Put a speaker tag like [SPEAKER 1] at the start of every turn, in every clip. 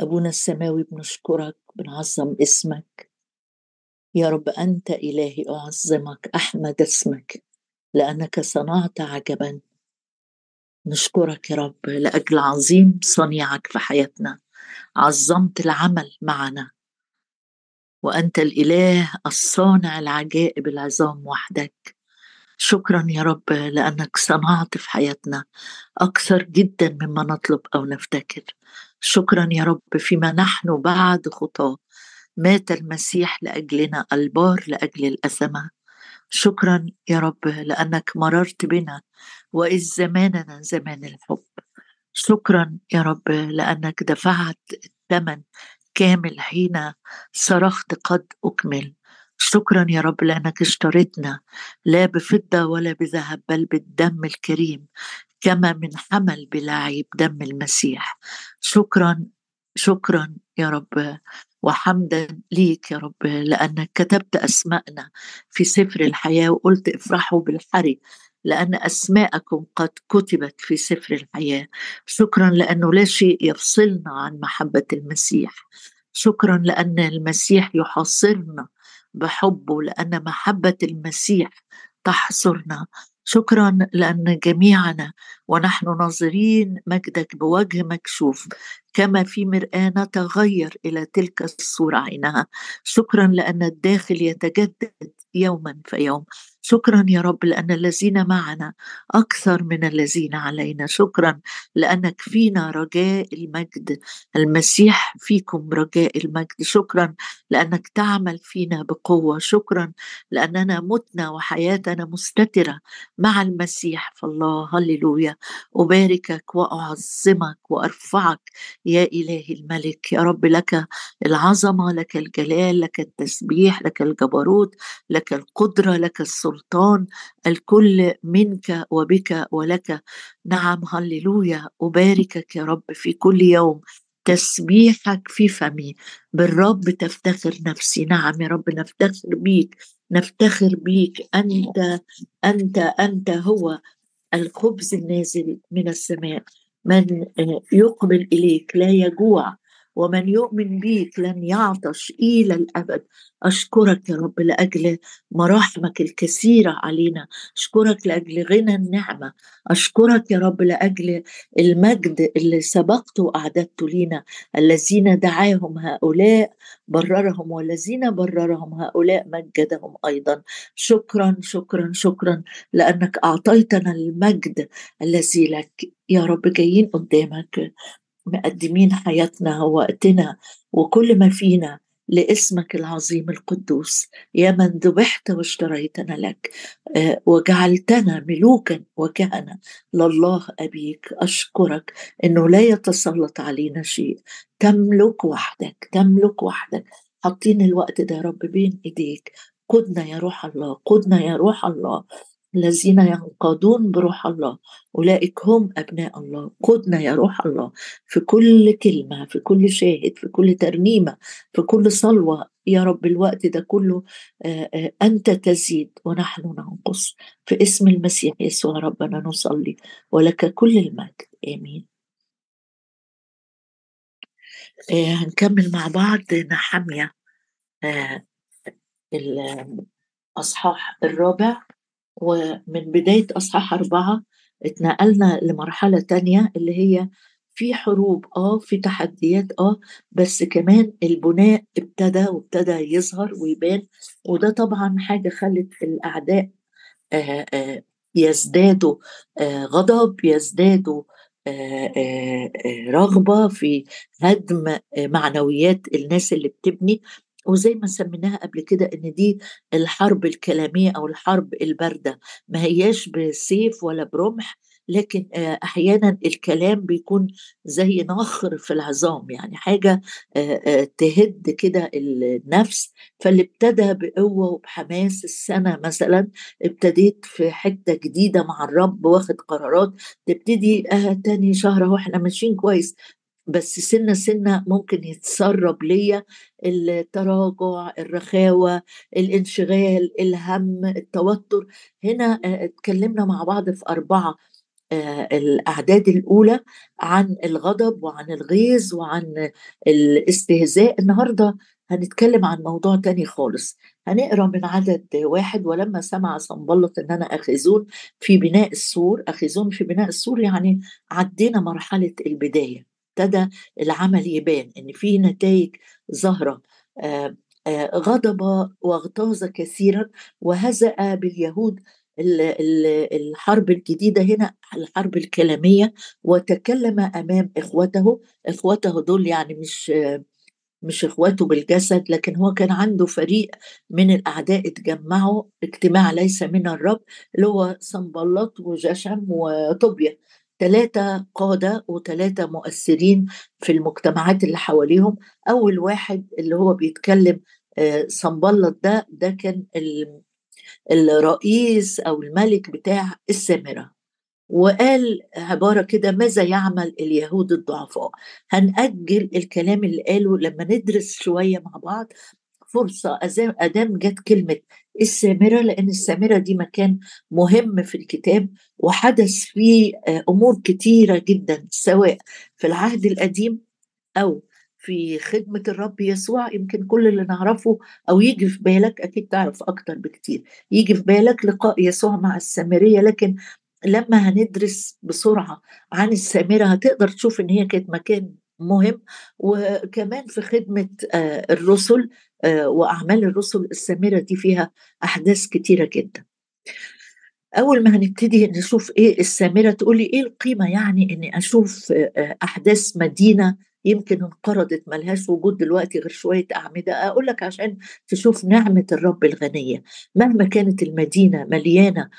[SPEAKER 1] أبونا السماوي بنشكرك بنعظم اسمك. يا رب أنت إلهي أعظمك أحمد اسمك. لأنك صنعت عجبا. نشكرك يا رب لأجل عظيم صنيعك في حياتنا. عظمت العمل معنا. وأنت الإله الصانع العجائب العظام وحدك. شكرا يا رب لأنك صنعت في حياتنا أكثر جدا مما نطلب أو نفتكر. شكرا يا رب فيما نحن بعد خطاه مات المسيح لأجلنا البار لأجل الاثمه شكرا يا رب لأنك مررت بنا وإذ زماننا زمان الحب. شكرا يا رب لأنك دفعت الثمن كامل حين صرخت قد أكمل. شكرا يا رب لأنك اشتريتنا لا بفضة ولا بذهب بل بالدم الكريم. كما من حمل بلا عيب دم المسيح. شكرا شكرا يا رب وحمدا ليك يا رب لأنك كتبت أسماءنا في سفر الحياة وقلت افرحوا بالحري لأن أسماءكم قد كتبت في سفر الحياة. شكرا لأنه لا شيء يفصلنا عن محبة المسيح. شكرا لأن المسيح يحاصرنا بحبه لأن محبة المسيح تحصرنا. شكرا لأن جميعنا ونحن ناظرين مجدك بوجه مكشوف كما في مرآة نتغير إلى تلك الصورة عينها. شكرا لأن الداخل يتجدد. يوما فيوم شكرا يا رب لأن الذين معنا أكثر من الذين علينا. شكرا لأنك فينا رجاء المجد. المسيح فيكم رجاء المجد. شكرا لأنك تعمل فينا بقوة. شكرا لأننا متنا وحياتنا مستترة مع المسيح فالله هللويا. أباركك وأعظمك وأرفعك يا إلهي الملك. يا رب لك العظمة لك الجلال لك التسبيح لك الجبروت لك القدرة لك السلطان الكل منك وبك ولك. نعم هللويا. أباركك يا رب في كل يوم. تسبيحك في فمي. بالرب تفتخر نفسي. نعم يا رب نفتخر بيك. نفتخر بيك. أنت أنت أنت هو الخبز النازل من السماء. من يقبل إليك. لا يجوع. ومن يؤمن بيك لن يعطش إلى الأبد. أشكرك يا رب لأجل مراحمك الكثيرة علينا. أشكرك لأجل غنى النعمة. أشكرك يا رب لأجل المجد اللي سبقت وأعددته لينا. الذين دعاهم هؤلاء بررهم والذين بررهم هؤلاء مجدهم أيضا. شكرا شكرا شكرا لأنك أعطيتنا المجد الذي لك يا رب جايين قدامك. مقدمين حياتنا ووقتنا وكل ما فينا لاسمك العظيم القدوس. يا من ذبحت واشتريتنا لك آه، وجعلتنا ملوكا وكهنة. لله أبيك أشكرك أنه لا يتسلط علينا شيء. تملك وحدك تملك وحدك. حاطين الوقت ده يا رب بين إيديك. قدنا يا روح الله قدنا يا روح الله. الذين ينقادون بروح الله. أولئك هم أبناء الله. قدنا يا روح الله. في كل كلمة في كل شاهد في كل ترنيمة في كل صلوة يا رب الوقت ده كله أنت تزيد ونحن ننقص. في اسم المسيح يسوع ربنا نصلي. ولك كل المجد. آمين. هنكمل مع بعض نحمية الأصحاح الرابع. ومن بداية أصحاح أربعة اتنقلنا لمرحلة تانية اللي هي في حروب آه في تحديات آه بس كمان البناء ابتدى وابتدى يظهر ويبان وده طبعا حاجة خلت الأعداء آه آه يزدادوا آه غضب يزدادوا رغبة في هدم معنويات الناس اللي بتبني. وزي ما سميناها قبل كده إن دي الحرب الكلامية أو الحرب الباردة ما هياش بسيف ولا برمح لكن أحيانا الكلام بيكون زي نخر في العظام يعني حاجة تهد كده النفس فاللي ابتدى بقوة وبحماس السنة مثلا ابتديت في حتة جديدة مع الرب واخد قرارات تبتدي آه تاني شهر أهو إحنا ماشيين كويس بس سنة سنة ممكن يتسرب ليا التراجع الرخاوة الانشغال الهم التوتر. هنا اتكلمنا مع بعض في أربعة آه، الأعداد الأولى عن الغضب وعن الغيظ وعن الاستهزاء. النهاردة هنتكلم عن موضوع تاني خالص. هنقرأ من عدد واحد ولما سمع صنبلط اننا أخذون في بناء السور أخذون في بناء السور يعني عدينا مرحلة البداية. ابتدى العمل يبان إن في نتائج ظاهرة آه، آه، غضب واغتاظ كثيرا وهزأ باليهود الحرب الجديدة هنا الحرب الكلامية وتكلم أمام إخوته. إخوته دول يعني مش مش إخواته بالجسد لكن هو كان عنده فريق من الأعداء اتجمعوا اجتماع ليس من الرب اللي هو صنبلط وجشم وطوبيا. ثلاثة قادة وثلاثة مؤثرين في المجتمعات اللي حواليهم. أول واحد اللي هو بيتكلم آه، صنبلط ده ده كان الرئيس أو الملك بتاع السامرة. وقال عبارة كده ماذا يعمل اليهود الضعفاء؟ هنأجل الكلام اللي قاله لما ندرس شوية مع بعض. فرصة أدام جت كلمة السامرة لأن السامرة دي مكان مهم في الكتاب وحدث فيه آه، أمور كتيرة جدا سواء في العهد القديم أو في خدمة الرب يسوع. يمكن كل اللي نعرفه أو يجي في بالك أكيد تعرف أكتر بكتير. يجي في بالك لقاء يسوع مع السامرية لكن لما هندرس بسرعة عن السامرة هتقدر تشوف إن هي كانت مكان مهم. وكمان في خدمة آه، الرسل آه، وأعمال الرسل السامرة دي فيها أحداث كتيرة جدا. أول ما هنبتدي نشوف إيه السامرة تقولي إيه القيمة؟ يعني إني أشوف آه، أحداث مدينة يمكن انقرضت ملهاش وجود دلوقتي غير شوية أعمدة. أقول لك عشان تشوف نعمة الرب الغنية. مهما كانت المدينة مليانة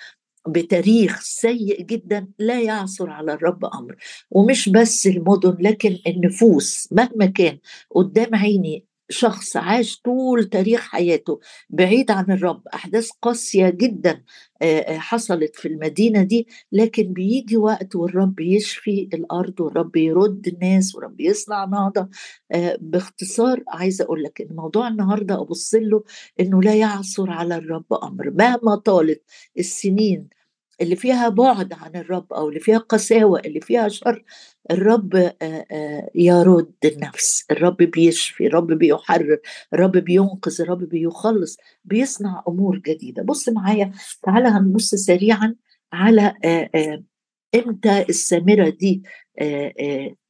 [SPEAKER 1] بتاريخ سيء جدا لا يعثر على الرب أمر. ومش بس المدن لكن النفوس مهما كان قدام عيني شخص عاش طول تاريخ حياته بعيد عن الرب. أحداث قاسية جدا حصلت في المدينة دي لكن بيجي وقت والرب يشفي الأرض والرب يرد الناس والرب يصنع نهضة. باختصار عايزة أقول لك إن موضوع النهارده أبص له إنه لا يعثر على الرب أمر. مهما طالت السنين اللي فيها بعد عن الرب أو اللي فيها قساوة اللي فيها شر الرب يرد النفس. الرب بيشفي الرب بيحرر الرب بينقذ الرب بيخلص بيصنع أمور جديدة. بص معايا تعالى هنبص سريعا على إمتى السامرة دي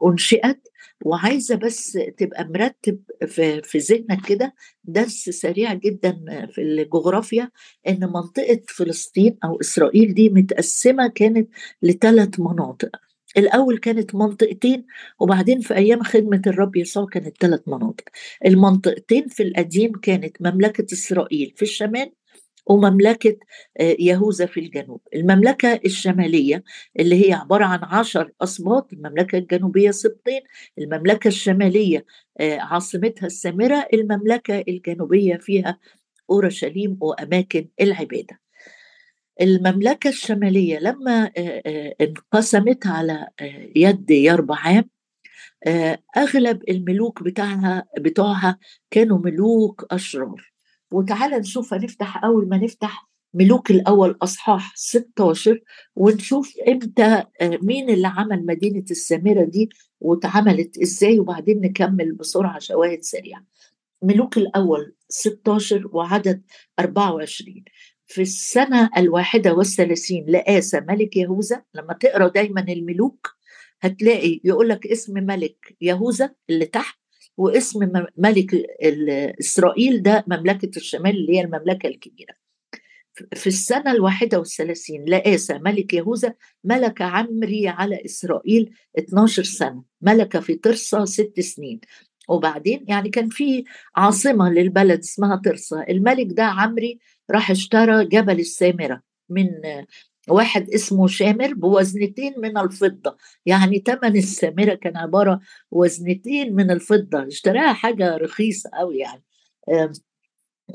[SPEAKER 1] أنشئت. وعايزة بس تبقى مرتب في, في ذهنك كده درس سريع جدا في الجغرافيا إن منطقة فلسطين أو إسرائيل دي متقسمة كانت لثلاث مناطق. الأول كانت منطقتين وبعدين في أيام خدمة الرب يسوع كانت ثلاث مناطق. المنطقتين في القديم كانت مملكة إسرائيل في الشمال ومملكة آه، يهوذا في الجنوب. المملكة الشمالية اللي هي عبارة عن عشر أسباط المملكة الجنوبية سبطين المملكة الشمالية آه، عاصمتها السامرة المملكة الجنوبية فيها أورشليم وأماكن العبادة. المملكة الشمالية لما آه، انقسمت على يد يربعام أغلب الملوك بتاعها بتوعها كانوا ملوك أشرار. وتعالى نشوف هنفتح أول ما نفتح ملوك الأول أصحاح 16 ونشوف إمتى آه، مين اللي عمل مدينة السامرة دي واتعملت إزاي وبعدين نكمل بسرعة شواهد سريعة. ملوك الأول 16 وعدد 24 في السنة الواحدة والثلاثين لآسى ملك يهوذا لما تقرأ دايما الملوك هتلاقي يقول لك اسم ملك يهوذا اللي تحت واسم ملك إسرائيل ده مملكة الشمال اللي هي المملكة الكبيرة. في السنة الواحدة والثلاثين لآسى ملك يهوذا ملك عمري على إسرائيل 12 سنة ملك في طرسة ست سنين. وبعدين يعني كان في عاصمة للبلد اسمها طرسة الملك ده عمري راح اشترى جبل السامرة من واحد اسمه شامر بوزنتين من الفضة. يعني تمن السامرة كان عبارة وزنتين من الفضة. اشتراها حاجة رخيصة أوي يعني.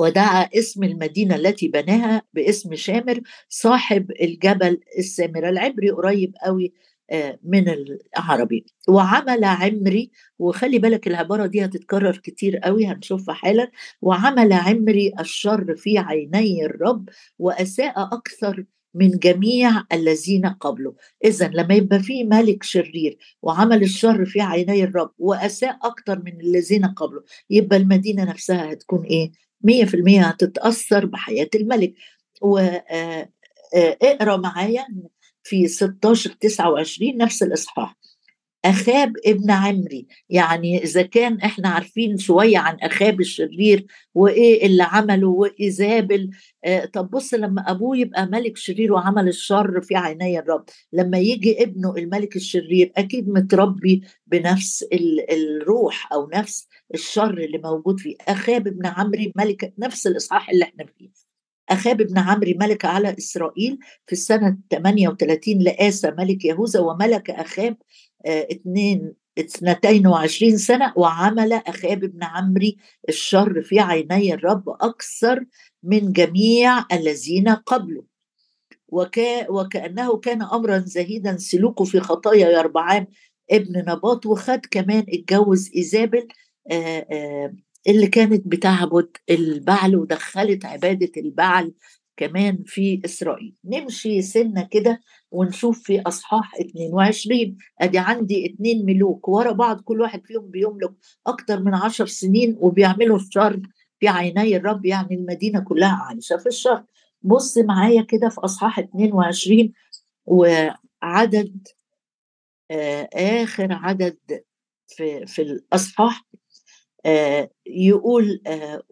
[SPEAKER 1] ودعا اسم المدينة التي بناها باسم شامر صاحب الجبل السامرة. العبري قريب قوي آه، من العربي. وعمل عمري وخلي بالك العبارة دي هتتكرر كتير قوي هنشوفها حالا. وعمل عمري الشر في عيني الرب وأساء أكثر من جميع الذين قبله. إذا لما يبقى في ملك شرير وعمل الشر في عيني الرب وأساء أكتر من الذين قبله يبقى المدينة نفسها هتكون في المية هتتأثر بحياة الملك. واقرا آه، معايا في 16 29 نفس الإصحاح. أخاب ابن عمري. يعني إذا كان إحنا عارفين شوية عن أخاب الشرير وإيه اللي عمله وإيزابل آه طب بص لما أبوه يبقى ملك شرير وعمل الشر في عيني الرب لما يجي ابنه الملك الشرير أكيد متربي بنفس الروح أو نفس الشر اللي موجود فيه. أخاب ابن عمري ملك نفس الإصحاح اللي إحنا فيه. أخاب بن عمرو ملك على إسرائيل في السنة 38 لآسى ملك يهوذا وملك أخاب اثنين اثنتين وعشرين سنة وعمل أخاب بن عمري الشر في عيني الرب أكثر من جميع الذين قبله. وكا وكأنه كان أمرا زهيدا سلوكه في خطايا يربعام ابن نباط وخد كمان اتجوز إيزابل اللي كانت بتعبد البعل ودخلت عبادة البعل كمان في إسرائيل. نمشي سنة كده ونشوف في أصحاح 22 أدي عندي اتنين ملوك ورا بعض كل واحد فيهم بيملك أكتر من عشر سنين وبيعملوا الشر في عيني الرب يعني المدينة كلها عايشة في الشر. بص معايا كده في أصحاح 22 وعدد آه آخر عدد في, في الأصحاح آه يقول آه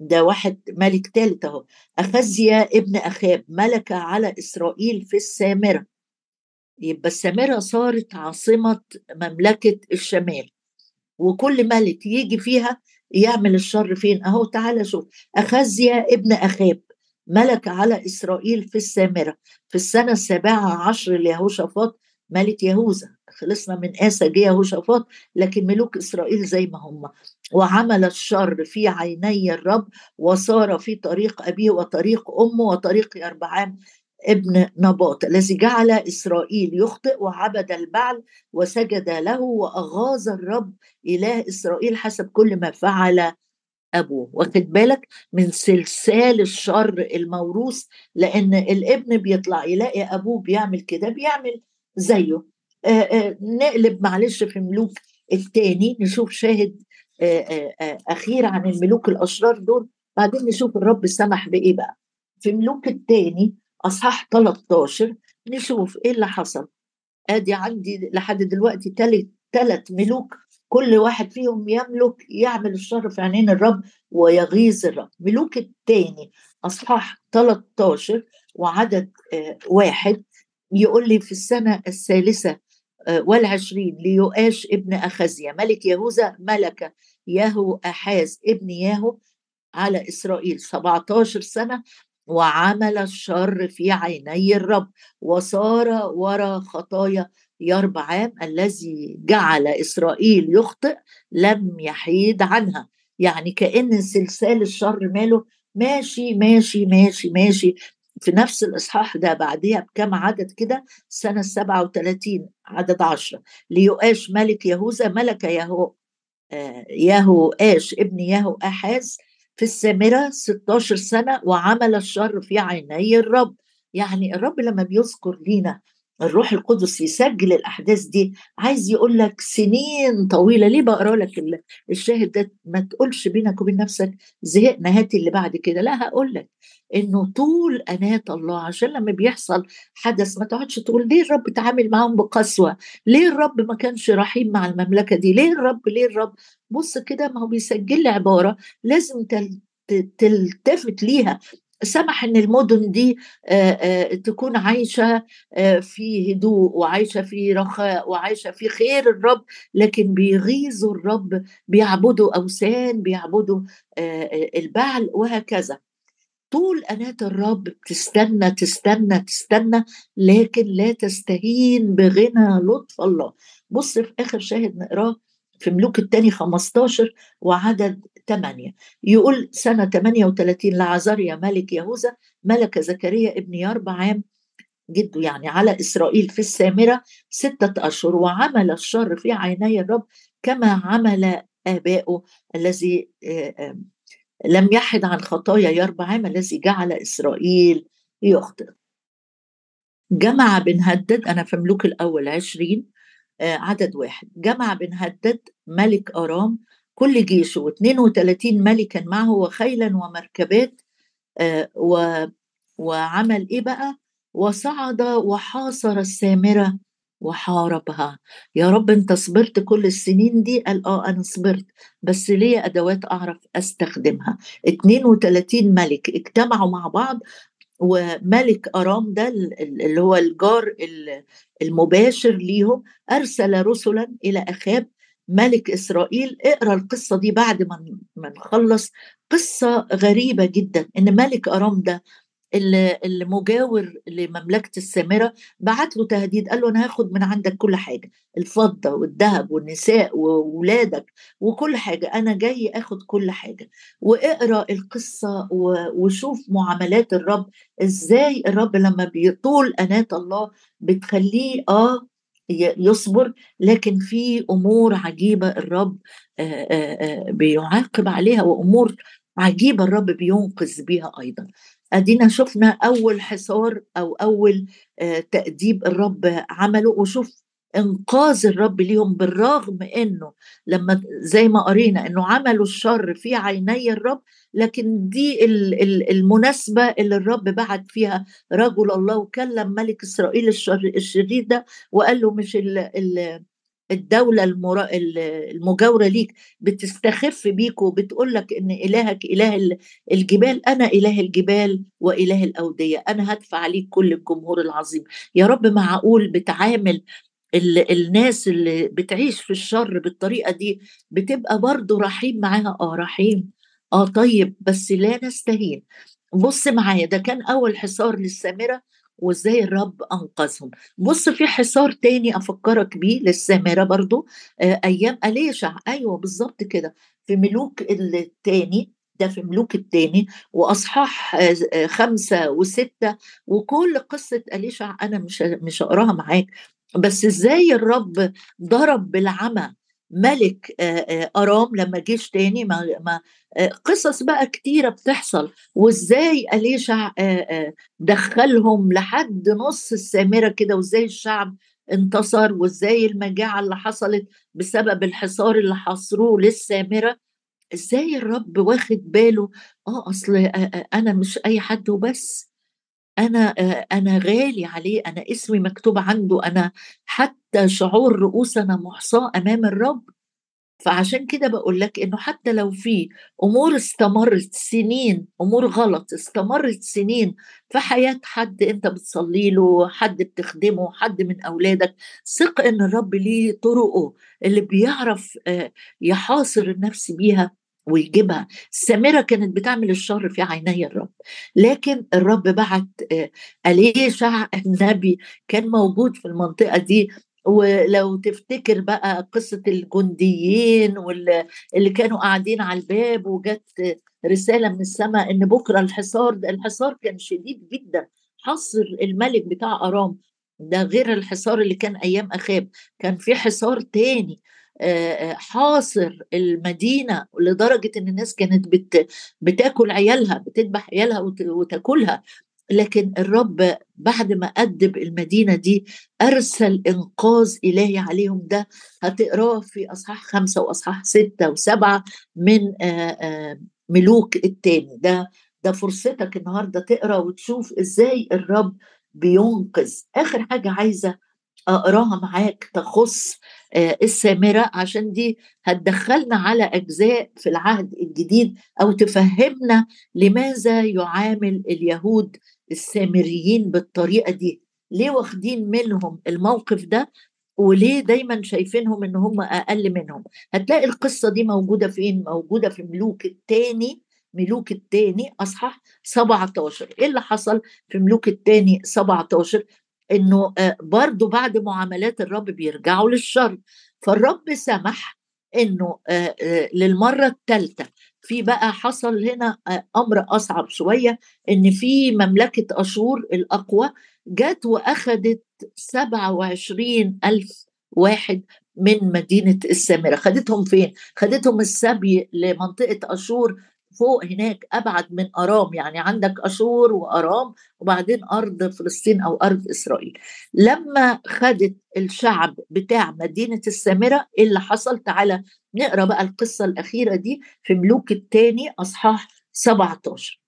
[SPEAKER 1] ده واحد ملك ثالث أهو. أخزيا ابن أخاب ملك على إسرائيل في السامرة. يبقى السامرة صارت عاصمة مملكة الشمال. وكل ملك يجي فيها يعمل الشر فين؟ أهو تعالى شوف. أخزيا ابن أخاب ملك على إسرائيل في السامرة. في السنة السابعة عشر ليهوشافاط ملك يهوذا. خلصنا من آسى جه يهوشافاط لكن ملوك إسرائيل زي ما هم. وعمل الشر في عيني الرب وصار في طريق أبيه وطريق أمه وطريق أربعام ابن نباط الذي جعل إسرائيل يخطئ وعبد البعل وسجد له وأغاظ الرب إله إسرائيل حسب كل ما فعل أبوه. واخد بالك؟ من سلسال الشر الموروث لأن الابن بيطلع يلاقي أبوه بيعمل كده بيعمل زيه. نقلب معلش في ملوك الثاني نشوف شاهد آآ أخير عن الملوك الأشرار دول بعدين نشوف الرب سمح بإيه بقى. في ملوك الثاني أصحاح 13 نشوف إيه اللي حصل. أدي عندي لحد دلوقتي ثلاث ملوك كل واحد فيهم يملك يعمل الشر في عينين الرب ويغيظ الرب. ملوك الثاني أصحاح 13 وعدد واحد يقول لي في السنة الثالثة آه، والعشرين ليؤاش ابن أخزيا ملك يهوذا ملك يهو أحاز ابن ياهو على إسرائيل. 17 سنة وعمل الشر في عيني الرب. وصار وراء خطايا يربعام الذي جعل إسرائيل يخطئ لم يحيد عنها. يعني كأن سلسال الشر ماله ماشي ماشي ماشي ماشي. في نفس الإصحاح ده بعديها بكم عدد كده؟ سنة 37 عدد عشرة. ليؤاش ملك يهوذا ملك يهو آه يهو آش ابن يهو أحاز في السامرة 16 سنة وعمل الشر في عيني الرب. يعني الرب لما بيذكر لينا الروح القدس يسجل الأحداث دي. عايز يقول لك سنين طويلة. ليه بقرأ لك الشاهد ده؟ ما تقولش بينك وبين نفسك زهقنا هاتي اللي بعد كده. لا هقول لك إنه طول اناه الله عشان لما بيحصل حدث ما تقعدش تقول ليه الرب تعامل معاهم بقسوة؟ ليه الرب ما كانش رحيم مع المملكة دي؟ ليه الرب ليه الرب؟ بص كده ما هو بيسجل لي عبارة لازم تلتفت ليها. سمح إن المدن دي تكون عايشة في هدوء وعايشة في رخاء وعايشة في خير الرب لكن بيغيظوا الرب بيعبدوا أوثان بيعبدوا البعل وهكذا. طول أناة الرب بتستنى تستنى تستنى لكن لا تستهين بغنى لطف الله. بص في آخر شاهد نقراه في ملوك الثاني 15 وعدد 8 يقول سنة 38 لعزريا ملك يهوذا ملك زكريا ابن يربع عام جده يعني على إسرائيل في السامرة ستة أشهر وعمل الشر في عيني الرب كما عمل آبائه الذي لم يحد عن خطايا يربعام الذي جعل إسرائيل يخطئ. جمع بن هدد أنا في ملوك الأول عشرين آه، عدد واحد. جمع بن هدد ملك أرام كل جيشه و32 ملكا معه وخيلا ومركبات آه، و وعمل إيه بقى؟ وصعد وحاصر السامرة وحاربها. يا رب أنت صبرت كل السنين دي؟ قال آه أنا صبرت بس ليه أدوات أعرف أستخدمها. 32 ملك اجتمعوا مع بعض وملك أرام ده اللي هو الجار المباشر ليهم أرسل رسلا إلى أخاب ملك إسرائيل. اقرأ القصة دي بعد ما نخلص. قصة غريبة جدا إن ملك أرام ده اللي مجاور لمملكة السامرة بعت له تهديد قال له أنا هاخد من عندك كل حاجة الفضة والذهب والنساء وولادك وكل حاجة أنا جاي آخد كل حاجة. واقرأ القصة وشوف معاملات الرب إزاي الرب لما بيطول أنات الله بتخليه آه يصبر لكن في أمور عجيبة الرب بيعاقب عليها وأمور عجيبة الرب بينقذ بيها أيضا. أدينا شفنا أول حصار أو أول تأديب الرب عمله وشوف إنقاذ الرب ليهم بالرغم إنه لما زي ما قرينا إنه عملوا الشر في عيني الرب لكن دي المناسبة اللي الرب بعت فيها رجل الله وكلم ملك إسرائيل الشرير ده وقال له مش الدولة المجاورة ليك بتستخف بيك وبتقول لك إن إلهك إله الجبال. أنا إله الجبال وإله الأودية. أنا هدفع عليك كل الجمهور العظيم. يا رب معقول بتعامل الناس اللي بتعيش في الشر بالطريقة دي بتبقى برضه رحيم معاها؟ آه رحيم. آه طيب بس لا نستهين. بص معايا ده كان أول حصار للسامرة. وازاي الرب أنقذهم. بص في حصار تاني أفكرك بيه للسامرة برضو آه أيام أليشع. أيوه بالظبط كده. في ملوك التاني ده في ملوك التاني وأصحاح آه خمسة وستة وكل قصة أليشع أنا مش مش هقراها معاك. بس إزاي الرب ضرب بالعمى ملك أرام لما جيش تاني ما, قصص بقى كتيرة بتحصل. وإزاي أليشع دخلهم لحد نص السامرة كده وإزاي الشعب انتصر وإزاي المجاعة اللي حصلت بسبب الحصار اللي حصروه للسامرة. إزاي الرب واخد باله؟ آه أصل أنا مش أي حد وبس. أنا أنا غالي عليه أنا اسمي مكتوب عنده أنا حتى شعور رؤوسنا محصاة أمام الرب. فعشان كده بقول لك إنه حتى لو في أمور استمرت سنين أمور غلط استمرت سنين في حياة حد أنت بتصلي له حد بتخدمه حد من أولادك ثق إن الرب ليه طرقه اللي بيعرف يحاصر النفس بيها ويجيبها. السامرة كانت بتعمل الشر في عيني الرب. لكن الرب بعت أليشع النبي كان موجود في المنطقة دي ولو تفتكر بقى قصة الجنديين واللي كانوا قاعدين على الباب وجت رسالة من السماء إن بكرة الحصار ده الحصار كان شديد جدا. حصر الملك بتاع أرام ده غير الحصار اللي كان أيام أخاب. كان في حصار تاني حاصر المدينة لدرجة إن الناس كانت بت بتاكل عيالها بتذبح عيالها وتاكلها. لكن الرب بعد ما أدب المدينة دي أرسل إنقاذ إلهي عليهم ده. هتقراه في أصحاح خمسة وأصحاح ستة وسبعة من ملوك التاني. ده ده فرصتك النهاردة تقرأ وتشوف إزاي الرب بينقذ. آخر حاجة عايزة أقراها معاك تخص السامرة. عشان دي هتدخلنا على أجزاء في العهد الجديد أو تفهمنا لماذا يعامل اليهود السامريين بالطريقة دي. ليه واخدين منهم الموقف ده؟ وليه دايما شايفينهم إن هم أقل منهم؟ هتلاقي القصة دي موجودة فين؟ موجودة في ملوك الثاني ملوك الثاني أصحاح 17 إيه اللي حصل في ملوك الثاني 17 إنه برضو بعد معاملات الرب بيرجعوا للشر. فالرب سمح إنه للمرة الثالثه في بقى حصل هنا أمر أصعب شوية إن في مملكة أشور الأقوى جت واخذت 27 ألف واحد من مدينة السامره خدتهم فين؟ خدتهم السبي لمنطقة أشور فوق هناك أبعد من أرام يعني عندك أشور وأرام وبعدين أرض فلسطين أو أرض إسرائيل. لما خدت الشعب بتاع مدينة السامرة إيه اللي حصل؟ تعالى نقرأ بقى القصة الأخيرة دي في ملوك الثاني أصحاح 17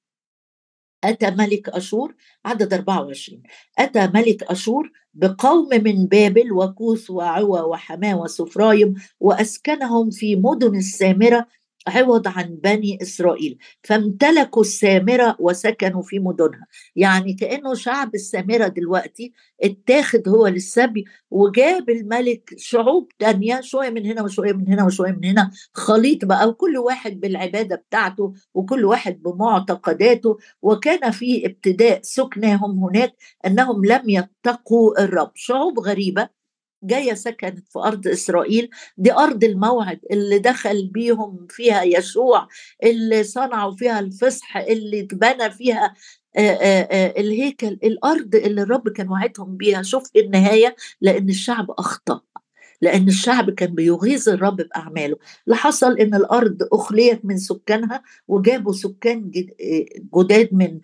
[SPEAKER 1] أتى ملك أشور عدد 24 أتى ملك أشور بقوم من بابل وكوث وعوى وحماة وسفرايم وأسكنهم في مدن السامرة عوض عن بني إسرائيل. فامتلكوا السامرة وسكنوا في مدنها. يعني كأنه شعب السامرة دلوقتي اتاخد هو للسبي وجاب الملك شعوب تانية شوية من هنا وشوية من هنا وشوية من هنا خليط بقى وكل واحد بالعبادة بتاعته وكل واحد بمعتقداته. وكان في ابتداء سكنهم هناك أنهم لم يتقوا الرب. شعوب غريبة جاية سكنت في أرض إسرائيل. دي أرض الموعد اللي دخل بيهم فيها يشوع اللي صنعوا فيها الفصح اللي اتبنى فيها الهيكل الأرض اللي الرب كان وعدهم بيها. شوف النهاية؟ لأن الشعب أخطأ لأن الشعب كان بيغيظ الرب بأعماله. اللي حصل إن الأرض أخليت من سكانها وجابوا سكان جداد من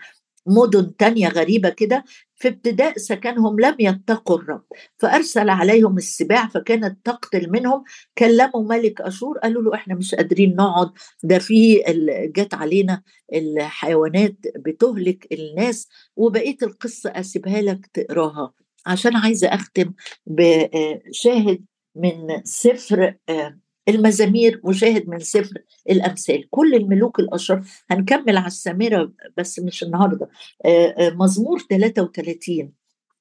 [SPEAKER 1] مدن تانية غريبة كده في ابتداء سكنهم لم يتقوا الرب فأرسل عليهم السباع فكانت تقتل منهم. كلموا ملك أشور قالوا له إحنا مش قادرين نقعد ده في جت علينا الحيوانات بتهلك الناس وبقية القصة أسيبها لك تقراها. عشان عايزة أختم بشاهد من سفر المزامير مشاهد من سفر الأمثال. كل الملوك الأشرار هنكمل على السامره بس مش النهارده. مزمور 33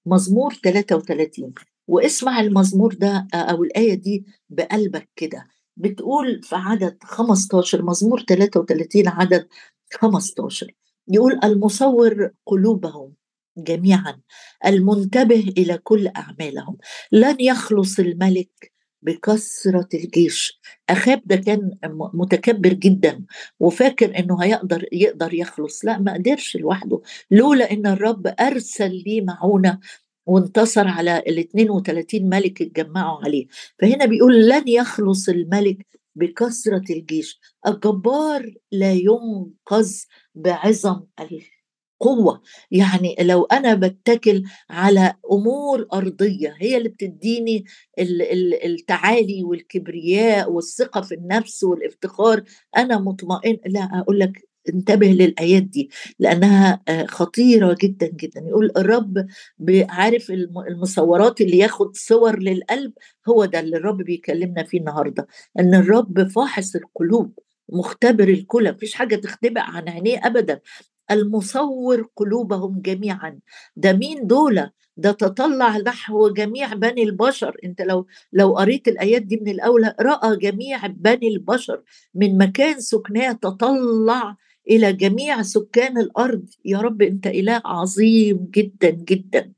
[SPEAKER 1] مزمور 33 واسمع المزمور ده أو الآية دي بقلبك كده. بتقول في عدد 15 مزمور 33 عدد 15 يقول المصور قلوبهم جميعا المنتبه إلى كل أعمالهم. لن يخلص الملك بكثرة الجيش. أخاب ده كان متكبر جدا وفاكر إنه هيقدر يقدر يخلص. لا ما قدرش لوحده. لولا إن الرب أرسل ليه معونة وانتصر على ال 32 ملك اتجمعوا عليه. فهنا بيقول لن يخلص الملك بكثرة الجيش. الجبار لا ينقذ بعظم قوة. يعني لو أنا بتكل على أمور أرضية هي اللي بتديني التعالي والكبرياء والثقة في النفس والافتخار أنا مطمئن. لا أقول لك انتبه للآيات دي لأنها آه، خطيرة جدا جدا. يقول الرب عارف المصورات اللي ياخد صور للقلب؟ هو ده اللي الرب بيكلمنا فيه النهاردة. أن الرب فاحص القلوب مختبر الكلى. مفيش حاجة تختبئ عن عينيه أبدا. المصور قلوبهم جميعا. ده مين دول؟ ده تطلع نحو جميع بني البشر. انت لو لو قريت الآيات دي من الأول رأى جميع بني البشر من مكان سكناه تطلع إلى جميع سكان الأرض. يا رب انت إله عظيم جدا جدا.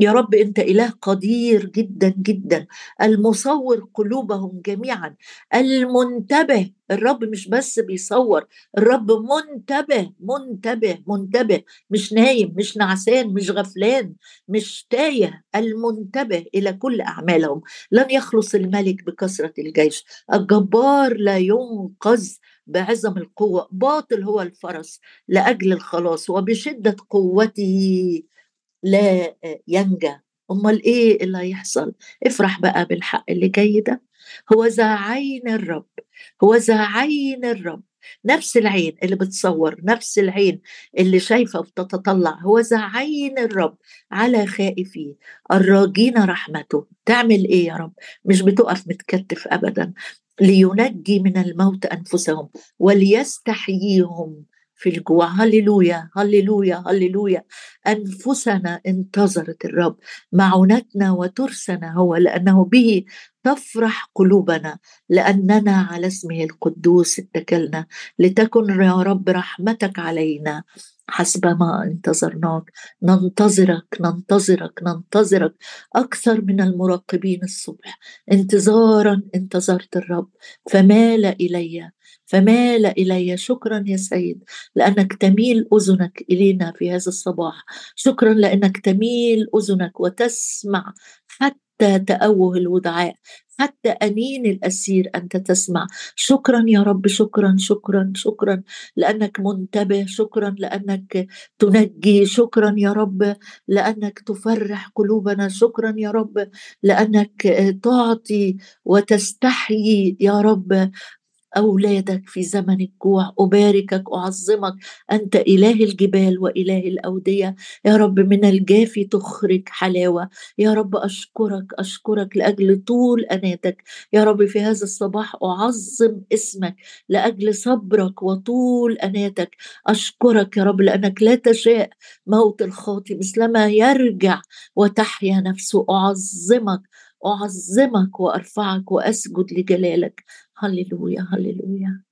[SPEAKER 1] يا رب أنت إله قدير جدا جدا المصور قلوبهم جميعا المنتبه الرب مش بس بيصور الرب منتبه منتبه منتبه مش نايم مش نعسان مش غفلان مش تايه المنتبه إلى كل أعمالهم. لن يخلص الملك بكثرة الجيش. الجبار لا ينقذ بعظم القوة. باطل هو الفرس لأجل الخلاص وبشدة قوته. لا ينجى أمال إيه اللي هيحصل؟ افرح بقى بالحق اللي جاي ده. هو ذا عين الرب. هو ذا عين الرب. نفس العين اللي بتصور نفس العين اللي شايفة وبتتطلع. هو ذا عين الرب على خائفيه الراجين رحمته. تعمل إيه يا رب؟ مش بتقف متكتف ابدا. لينجي من الموت أنفسهم وليستحييهم. في الجوع هللويا هللويا هللويا. أنفسنا انتظرت الرب. معونتنا وترسنا هو لأنه به تفرح قلوبنا لأننا على اسمه القدوس اتكلنا. لتكن يا رب رحمتك علينا. حسب ما انتظرناك ننتظرك ننتظرك ننتظرك أكثر من المراقبين الصبح. انتظارا انتظرت الرب فمال إلي فمال إلي. شكرا يا سيد لأنك تميل أذنك إلينا في هذا الصباح. شكرا لأنك تميل أذنك وتسمع حتى حتى تأوه الودعاء حتى أنين الأسير أنت تسمع شكرا يا رب شكرا شكرا شكرا. لأنك منتبه شكرا لأنك تنجي شكرا يا رب. لأنك تفرح قلوبنا شكرا يا رب. لأنك تعطي وتستحيي يا رب. أولادك في زمن الجوع أباركك أعظمك. أنت إله الجبال وإله الأودية. يا رب من الجافي تخرج حلاوة. يا رب أشكرك أشكرك لأجل طول أناتك. يا رب في هذا الصباح أعظم اسمك لأجل صبرك وطول أناتك. أشكرك يا رب لأنك لا تشاء. موت الخاطي مثلما يرجع وتحيا نفسه. أعظمك أعظمك وأرفعك وأسجد لجلالك. هللويا هللويا.